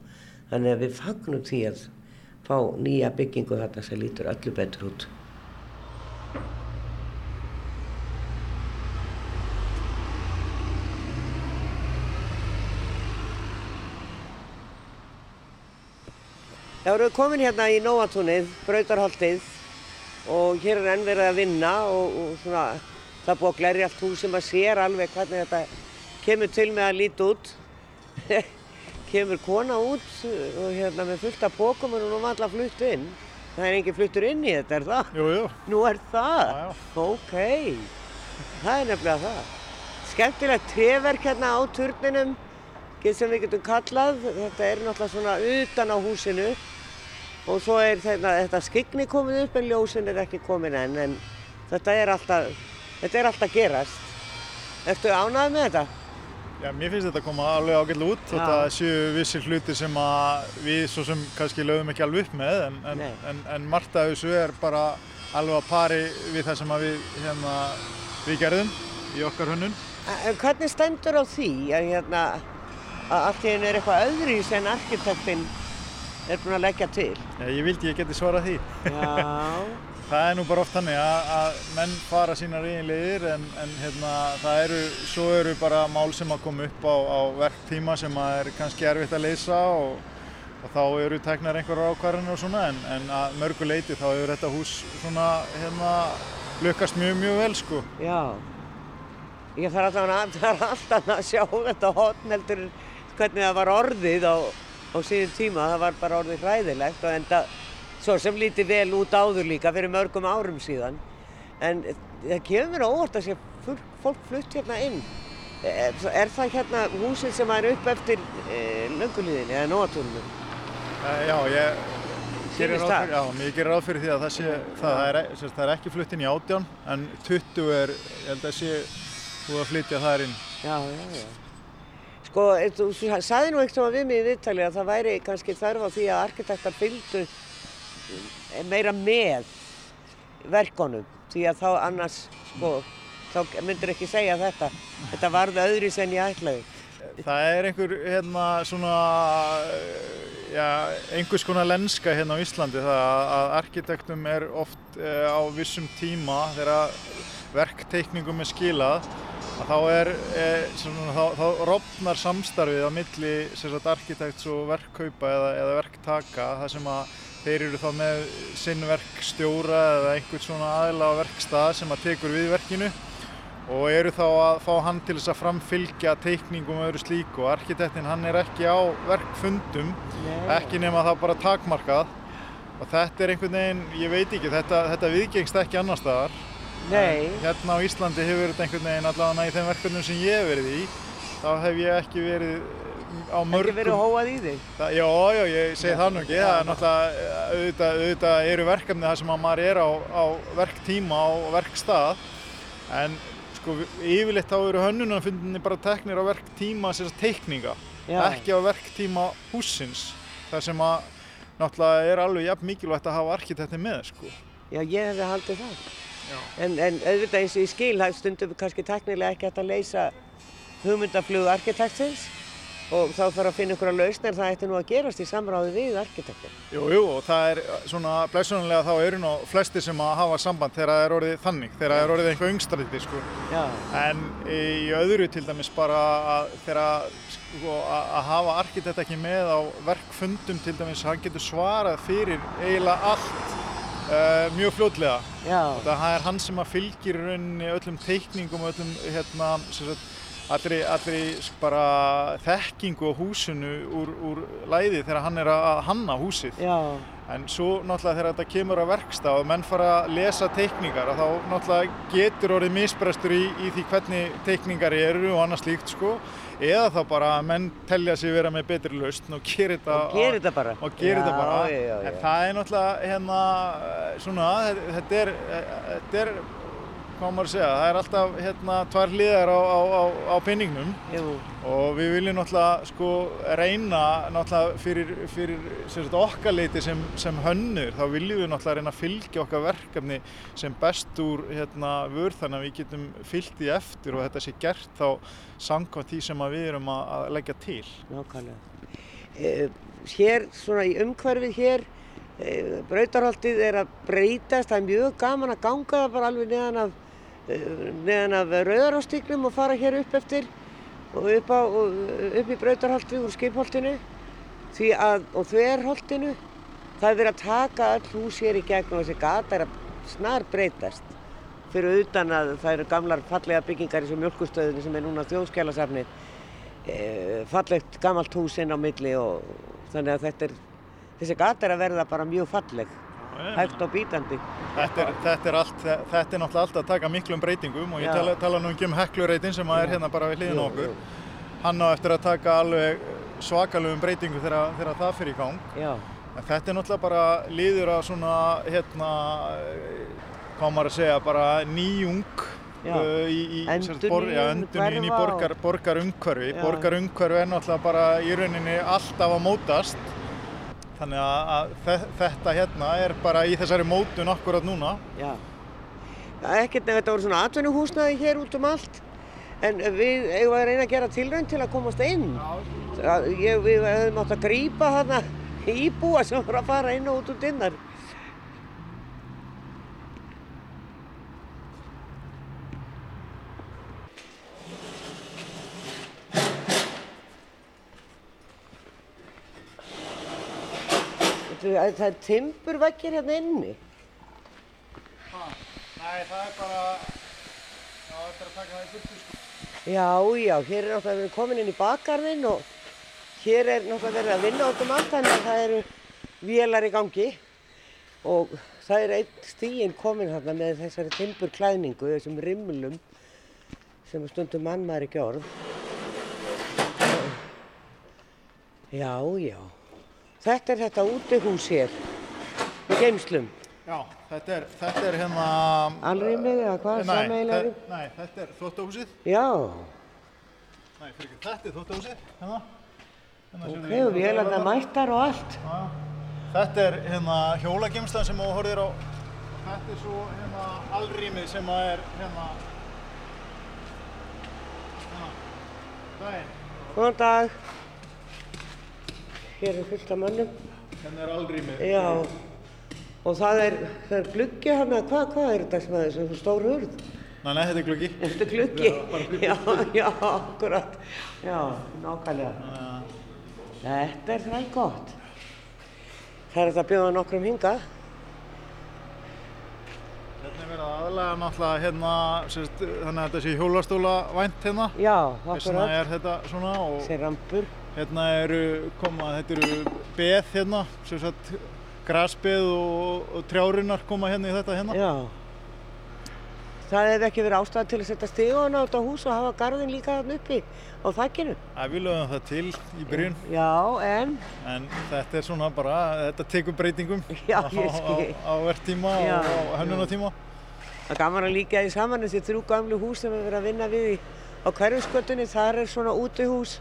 Þannig að við fagnum því að fá nýja byggingu þarna sem lítur öllu betur út. Við erum komin hérna í Nóatúnið, Brautarholtið og hér er enn verið að vinna og, og svona, það búið að glerja allt hús sem að sér alveg hvernig þetta kemur til með að líti út. kemur kona út og hérna með fullt af pókum og nú var alltaf flutt inn. Það er engin fluttur inn í þetta, er það? jú, jú, Nú er það? Já, já. Ok, það er nefnilega það. Skemmtilegt treverk hérna á turninum, sem við getum kallað. Þetta er náttúrulega svona utan á húsinu og svo er þetta, þetta skygni komið upp en ljósin er ekki komin enn en þetta er alltaf, þetta er alltaf gerast. Ertu ánægð með þetta? Já, mér finnst þetta að koma alveg ágætlega út Já. það séu vissir hluti sem við svo sem kannski lögum ekki alveg upp með en, en, en, en margt af þessu er bara alveg að pari við það sem við, hérna, við gerðum í okkar hönnun. En hvernig stendur á því að, hérna, að allt í einu er eitthvað öðru sem arkitektinn er búinn að leggja til? Já, ég vildi ég geti svarað því. Það er nú bara oft þannig að, að menn fara sínar eigin leiðir en, en hérna, það eru, svo eru bara mál sem að koma upp á, á verktíma sem að er kannski erfitt að leysa og, og þá eru teknar einhverjar ákvarðanir og svona en, en að mörgu leiti þá hefur þetta hús svona hérna lukkast mjög mjög vel sko. Já, ég þarf alltaf að, sjá þetta hotn heldur hvernig það var orðið á, á síðan tíma, það var bara orðið hræðilegt og enda svo sem lítið vel út áður líka fyrir mörgum árum síðan. En það kemur mér á óvart að sé fólk, fólk flutt hérna inn. Er, er það hérna húsið sem er upp eftir e, löngulíðinni eða nóatúrunum? Já, ég gerir ráð fyrir, því að það sé, það, það, er, e- sagt, það er ekki flutt inn í átján en 20 er, ég held að sé búið að flytja þar inn. Já, já, já. Sko, eh, þú sagði nú eitthvað við mig í viðtali að það væri kannski þörf á því að arkitektar fylgdu eh, meira með verkonum því að þá annars, sko, þá myndur ekki segja þetta. Þetta varði öðru sem ég ætlaði. Það er einhver hérna svona já, einhvers konar lenska hérna á Íslandi það að- arkitektum er oft eh, á vissum tíma þegar verkteikningum er skilað að þá er eh, svona, þá, þá rofnar samstarfið á milli sagt arkitekts og verkkaupa eða, eða verktaka þar sem að þeir eru þá með sinn verkstjóra eða einhvern svona aðila á verkstað sem að tekur við verkinu og eru þá að fá hann til þess að framfylgja teikningum og öðru slíku. Og arkitektin hann er ekki á verkfundum ekki nema það bara takmarkað. Og þetta er einhvern veginn, ég veit ekki, þetta, þetta viðgengst ekki annar staðar Nei, hérna á Íslandi hefur þetta einhvern veginn allavega í þeim verkefnum sem ég hef verið í þá hef ég ekki verið á ekki mörgum verið hóað í þig. Já, já, ég segi það nú ekki, það er náttúrulega, auðvitað, auðvitað eru verkefni þar sem að maður er á, á verktíma og verkstað, en sko yfirleitt þá eru hönnunarfundinni bara teknir á verktíma sem teikninga, Já. ekki á verktíma húsins, þar sem að náttúrulega er alveg jafn mikilvægt að hafa arkitekti með sko. Já, ég hefði haldið það. En, en auðvitað eins og í skil, það stundum kannski teknilega ekki hægt að leysa hugmyndaflugu arkitektsins og þá þarf að finna ykkur að lausna en það ætti nú að gerast í samráði við arkitektin. Jú, jú, og það er svona blessunarlega þá eru nú flesti sem að hafa samband þegar það er orðið þannig, þegar það er orðið einhver yngstrætti sko. Já, En í öðru til dæmis bara að þegar sko, að hafa arkitekt ekki með á verkfundum til dæmis, hann getur svarað fyrir eiginlega allt uh, mjög fljótlega. já, Það er hann sem að fylgir rauninni öllum teikningum og öllum hérna, sem sagt, allri, allri sk- bara þekkingu á húsinu úr, úr læði þegar hann er að hanna húsið. já, En svo náttúrulega þegar þetta kemur á verkstað og menn fara að lesa teikningar að þá náttúrulega getur orðið misbrestur í, í því hvernig teikningar eru og annað slíkt sko. Eða þá bara að menn telja sig vera með betri lausn og gera þetta og gerir þetta bara. þetta bara. Já, já, En já. það er náttúrulega hérna svona, þetta er, þetta er hvað maður að segja, það er alltaf hérna tvær hliðar á, á, á, á penningnum Jú, og við viljum náttúrulega sko reyna náttúrulega fyrir, fyrir okkar leiti sem, sem hönnur þá viljum við náttúrulega reyna að fylgja okkar verkefni sem best úr hérna vörð þannig að við getum fylgt því eftir og þetta sé gert þá samkvæmt því sem við erum að, að leggja til. nákvæmlega. Eh, hér, svona í umhverfið hér, eh, brautarholtið er að breytast, það er mjög gaman að ganga það bara alveg neðan af, eh, neðan af rauðarástíknum og fara hér upp eftir og upp, á, og upp í brautarholtið úr skipholtinu að, og þverholtinu, það er verið að taka öll hús hér í gegn og þessi gata er að snar breytast fyrir utan að það eru gamlar fallega byggingar eins og mjölkustöðinu sem er núna þjóðskjálasafnið e, fallegt gamalt hús inn á milli og þannig að er þessi gata er að verða bara mjög falleg hægt og bítandi Þetta er, þetta er, allt, þetta er náttúrulega alltaf að taka miklum breytingum og ég tala, tala nú ekki um heklureitin sem að er hérna bara við hliðin okkur. Hann á eftir að taka alveg svakalugum breytingu þegar, þegar það fyrir í gang. já, En þetta er náttúrulega bara liður að svona, hérna, hvað maður að segja, bara nýjung uh, í, endurnýjun í borgarumhverfi. Borgarumhverfi er náttúrulega bara í rauninni alltaf að mótast. Þannig að, að þe- þetta hérna er bara í þessari mótun akkurat núna. já. Það er ekkert, þetta voru svona atvinnuhúsnaði hér út um allt. En við eigum að reyna að gera tilraun til að komast inn. Það- ég, við hefum átt að grípa þarna íbúa sem voru að fara inn og út úr dinnar Það það er timburveggir hérna inni. Nei, það er bara, já, þetta er að taka það í fullu sko. Já, já, hér er náttúrulega við komin inn í bakgarðinn og hér er náttúrulega verið að vinna út um allt þannig að það eru vélar í gangi og það er einn stíinn komin hérna með þessari timburklæðningu, þessum rimlum sem stundum mann maður ekki orð. Já, já. Þetta er þetta útihús hér með geimslum. Já, þetta er, þetta er hérna... Alrýmið eða hvað? Nei, þe- nei, þetta er þvóttahúsið. Já, Nei, fyrir ekki, þetta er þvóttahúsið, hérna. hérna ok, og vélarnar mættar og allt. Já, Þetta er hérna hjólagemslan sem þú horfir á. Þetta er svo hérna alrýmið sem er hérna... hérna, daginn. Góðan dag. Hér er fullt af mönnum. Hérna er alrýmið. Já. Og það er, það er gluggi hann að hvað, hvað er þetta sem að þessu stór hurð? Nei, nei, þetta er gluggi. Er þetta gluggi? Já, já, akkurat. Já, nákvæmlega. Þetta er þræl gott. Það er þetta að bjóða nokkrum hingað. Hérna er verið að aðlega náttúrulega hérna, sérst, þannig að þetta sé hjólastóla vænt hérna. Já, Þess vegna akkurat. er þetta svona og Þessi rampur. Hérna eru, koma, þetta eru beð hérna, sem sagt grasbeð og, og trjárinnar koma hérna í þetta hérna. Já. Það hefði ekki verið ástæða til að setja stíðan á þetta hús og hafa garðin líka þarna uppi á þakkinu. Það við lögum það til í byrjun, Já, en en þetta er svona bara, þetta tekur breytingum Já, á, á, á verktíma Já, og á hönnunatíma. Það er gaman að líka því saman þessi þrjú gamlu hús sem við verðum að vinna við í, á hverjusgötunni. Þar er svona útihús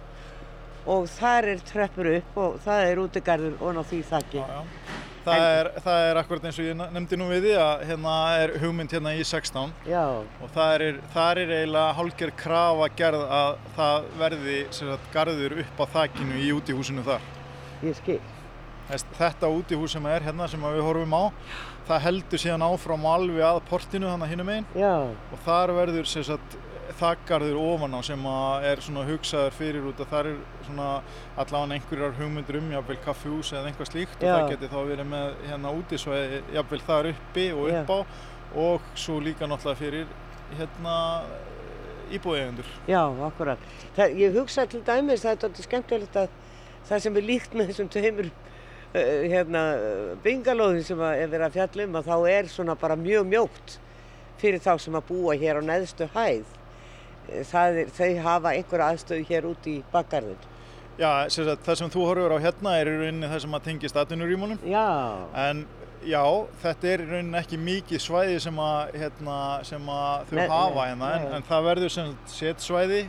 og þar er treppur upp og það er útigarður og ná því þakki. Já, já. Það, er, það er akkurat eins og ég nefndi nú við því að hérna er hugmynd hérna í 16 Já, og það er, það er eiginlega hálfgerð krafa gerð að það verði sagt, garður upp á þakinu í útihúsinu þar. ég skil. Þetta útihús sem er hérna sem að við horfum á, það heldur síðan áfram alveg að portinu þannig hinum einn og þar verður sem sagt, þakgarður ofan á sem að er svona hugsaður fyrir út að þar er svona allavega einhverjar hugmyndir um jafnvel kaffihús eða einhvað slíkt Já. og það geti þá verið með hérna útisvæði jafnvel þar uppi og Já. upp á og svo líka náttúrulega fyrir hérna íbúðeigendur. já, akkurat. Það, ég hugsa til dæmis, það er þetta skemmtilegt að það sem er líkt með þessum tveimur uh, hérna, bingalóðin sem að er verið að fjalla um að þá er svona bara mjög mjótt fyrir þá sem að búa hér á neðstu hæð. Það er, þau hafa einhverja aðstöðu hér út í bakgarðin. Já, sem sagt, það sem þú horfur á hérna er í rauninni það sem að tengist atvinnurímunum Já, en já, þetta er í rauninni ekki mikið svæði sem að, hérna, sem að þau Nei, hafa hérna en, en það verður sem sagt setsvæði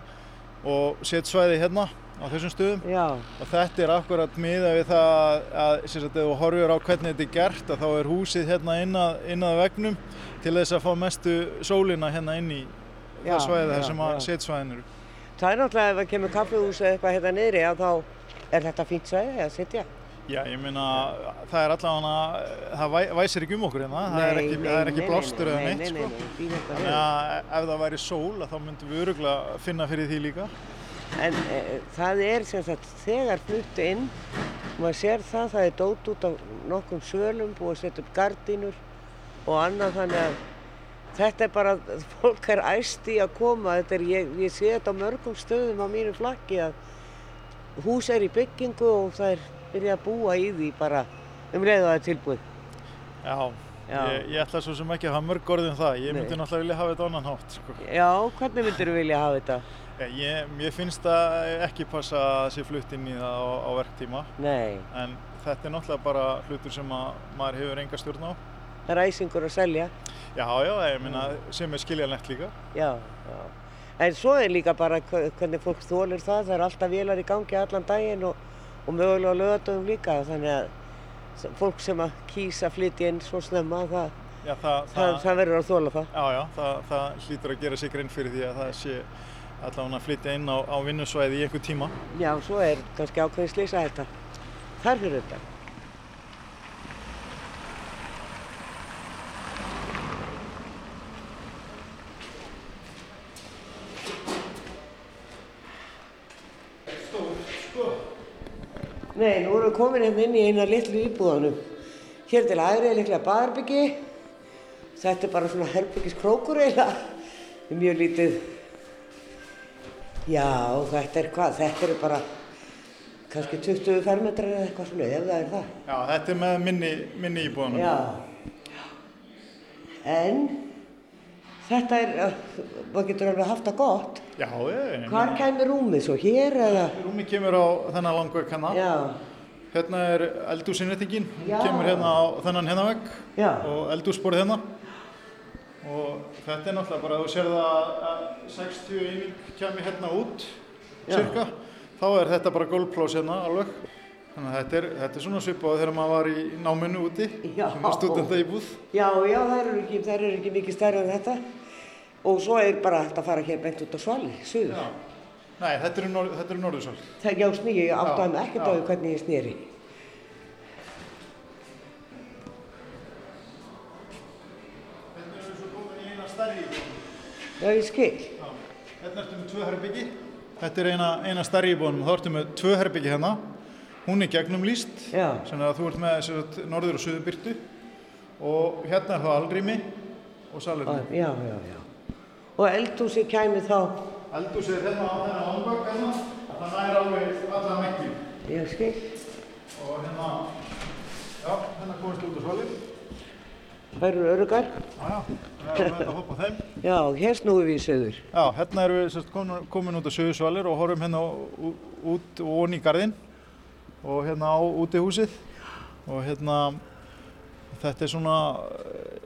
og setsvæði hérna á þessum stöðum. Já, og þetta er akkurat miða við það að, sem sagt, ef þú horfur á hvernig þetta er gert að þá er húsið hérna inn að, inn að vegnum til þess að fá mestu sólina hérna inn í það svæði þar sem að setsvæðin eru. það er náttúrulega ef það kemur kaffihús eða eitthvað hérna niðri að þá er þetta fínt svæði að sitja. Já, ég meina, það er allavega, það væ, væsir ekki um okkur hérna, það er ekki, er ekki blástur eða neitt, nei, sko. Þannig að ef það væri sól, þá myndum við öruglega finna fyrir því líka. En e, það er sem sagt þegar flutti inn, maður sér það, það er dót út á nokkrum sölum, búið að setja upp gardínur og annað þannig að þetta er bara, fólk er æst í að koma, þetta er, ég, ég sé þetta á mörgum stöðum á mínu flakki að hús er í byggingu og það er byrjað að búa í því bara um leið og það er tilbúið. Já, Já. Ég, ég ætla svo sem ekki að hafa mörg orðið um það, ég myndi Nei. náttúrulega vilja hafa þetta annan hátt, sko. Já, hvernig myndir þú vilja hafa þetta? Ég, ég, finnst það ekki passa að sé flutt inn í það á, á verktíma, Nei, en þetta er náttúrulega bara hlutur sem að maður hefur enga stjórn á. Það er æsingur að selja. Já, já, ég meina, sem er skiljanlegt líka. Já, já. En svo er líka bara hvernig fólk þólir það, það er alltaf vélar í gangi allan daginn og, og mögulega á lögatöfum líka, þannig að fólk sem að kýsa flytja inn svo snemma, það, Já, það, það, það verður að þóla það. Já, já, það, það hlýtur að gera sig grein fyrir því að það sé allavega að flytja inn á, á vinnusvæði í einhver tíma. Já, svo er kannski ákveðin slýsa þetta. Þar fyrir þetta. Nei, nú erum komin hérna inn í eina litlu íbúðanum. Hér til hægri er líklega baðarbyggi. Þetta er bara svona herbyggiskrókur eiginlega. Þetta er mjög lítið. Já, þetta er hvað? Þetta eru bara kannski 20 fermetrar eða eitthvað svona, ef það er það. Já, þetta er með minni, minni íbúðanum. Já. En þetta er, uh, maður getur alveg haft það gott. Já, ég, Hvar kæmi rúmið svo? Hér eða? Rúmi kemur á þennan langveg kanna. Já, Hérna er eldúsinnrettingin, kemur hérna á þennan hérna Já. og eldúsborð hérna. Og þetta er náttúrulega bara, þú sér það að 60 eining kemur hérna út, cirka, þá er þetta bara gólplás hérna alveg. Þannig að þetta er, þetta er svona svipað þegar maður var í náminu úti, stúdenda íbúð. já, já, þær eru ekki, eru ekki mikið stærri en þetta. Og svo er bara hægt að fara hér beint út á svali, suður. Nei, þetta eru, nor þetta eru norðursál. Það já, snýi, ég áttaði mig ekkert á því hvernig ég snýri. Hérna erum við svo komin í eina stærri íbúð. Já, ég skil. Já. Hérna ertu með tvö herbyggi. Þetta er eina, eina stærri íbúðunum. Þá ertu með tvö herbyggi hérna. Hún er gegnum líst. Já. Þannig að þú ert með sem sagt, norður og suðurbyrtu. Og hérna er það alrými og salurinn. Já, já, já. Og eldhúsi kæmi þá, Eldhúsið er hérna á þennan ámbögg hérna. Það nær alveg alla mekki. ég skil. Og hérna, já, hérna komist út á svalið. Þær eru örugar. Já, já, við erum að hoppa þeim. Já, hér snúum við í söður. Já, hérna erum við sérst, komin, komin út á Suðursvalir og horfum hérna út og onni í garðinn og hérna á útihúsið og hérna þetta er svona eh,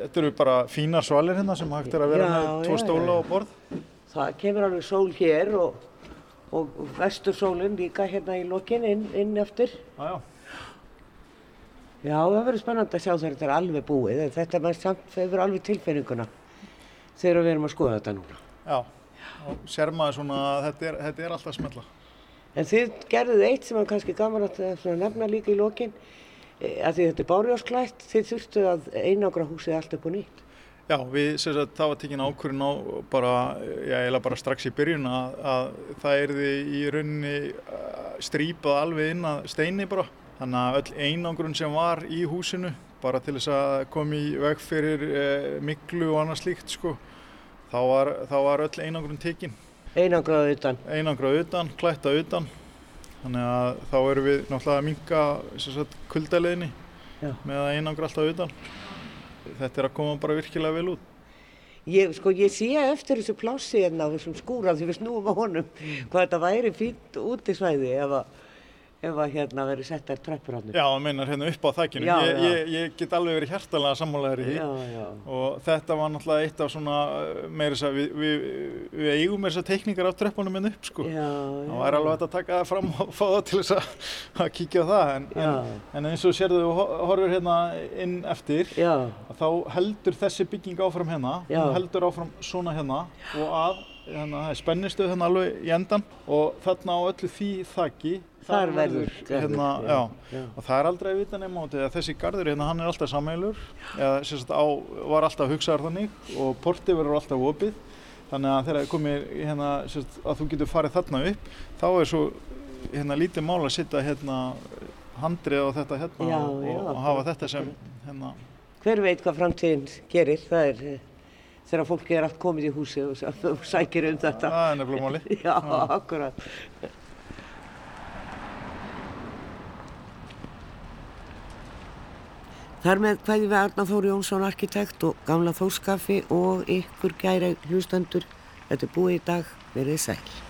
þetta eru bara fínar svalir hérna sem hægt er að vera með tvo stóla og borð Það kemur alveg sól hér og, og vestursólinn líka hérna í lokin inn, inn eftir. Já, já. Já, það verður spennandi að sjá þegar þetta er alveg búið, en þetta með samt hefur alveg tilfinninguna þegar við erum að skoða þetta núna. Já, og sér maður svona að þetta er, þetta er alltaf að smetla. En þið gerðuð eitt sem var kannski gaman að nefna líka í lokin, eh, að því þetta er bárjásklætt, þið þurftu að einangra húsið allt upp og nýtt. Já, við sem sagt, það var tekin ákvörðin á bara, já, eiginlega bara strax í byrjun að, að það erði í rauninni uh, strípað alveg inn að steini bara. Þannig að öll einangrun sem var í húsinu, bara til þess að koma í veg fyrir uh, miklu og annað slíkt, sko, þá var, þá var öll einangrun tekin. Einangraðu utan. Einangrað utan, klætta utan. Þannig að þá erum við náttúrulega að minka kuldaleginni Já. með að einangra alltaf utan. Þetta er að koma bara virkilega vel út. Ég, sko, ég sé eftir þessu plássi hérna á þessum skúra því við snúum á honum hvað þetta væri fínt útisvæði ef að, ef að hérna verið settar tröppur hann. Já, meinar hérna upp á þakkinu. Ég, ég, ég get alveg verið hjertalega sammálaður í því. Og þetta var náttúrulega eitt af svona, meira þess að við, við, við eigum þessar teikningar af tröppunum en upp, sko. Já, já. Það væri alveg að taka það fram og fá það til þess að, að kíkja á það. En, en, en eins og sérðu þú horfir hérna inn eftir, að þá heldur þessi bygging áfram hérna, hún heldur áfram svona hérna og að, hérna, það er spennistuð hérna alveg í endan og þarna á öllu því þakki, Þar verður hérna, já, já. og það er aldrei að vita nema út að þessi garður hérna, hann er alltaf sammeilur, eða sagt á, var alltaf hugsaðar þannig og portið verður alltaf opið, þannig að þegar komið hérna, sagt, að þú getur farið þarna upp, þá er svo hérna lítið mál að setja hérna handrið á þetta hérna Já, og, já, og hafa þetta sem hérna. Hver veit hvað framtíðin gerir, það er eh, þegar fólk er allt komið í húsi og, og sækir um þetta. Það er nefnilega máli. Já, akkurat. Þar með hvaði við Arna Þóri Jónsson arkitekt og gamla Þórskafi og ykkur gæra hlustendur. Þetta er búið í dag, verið sæl.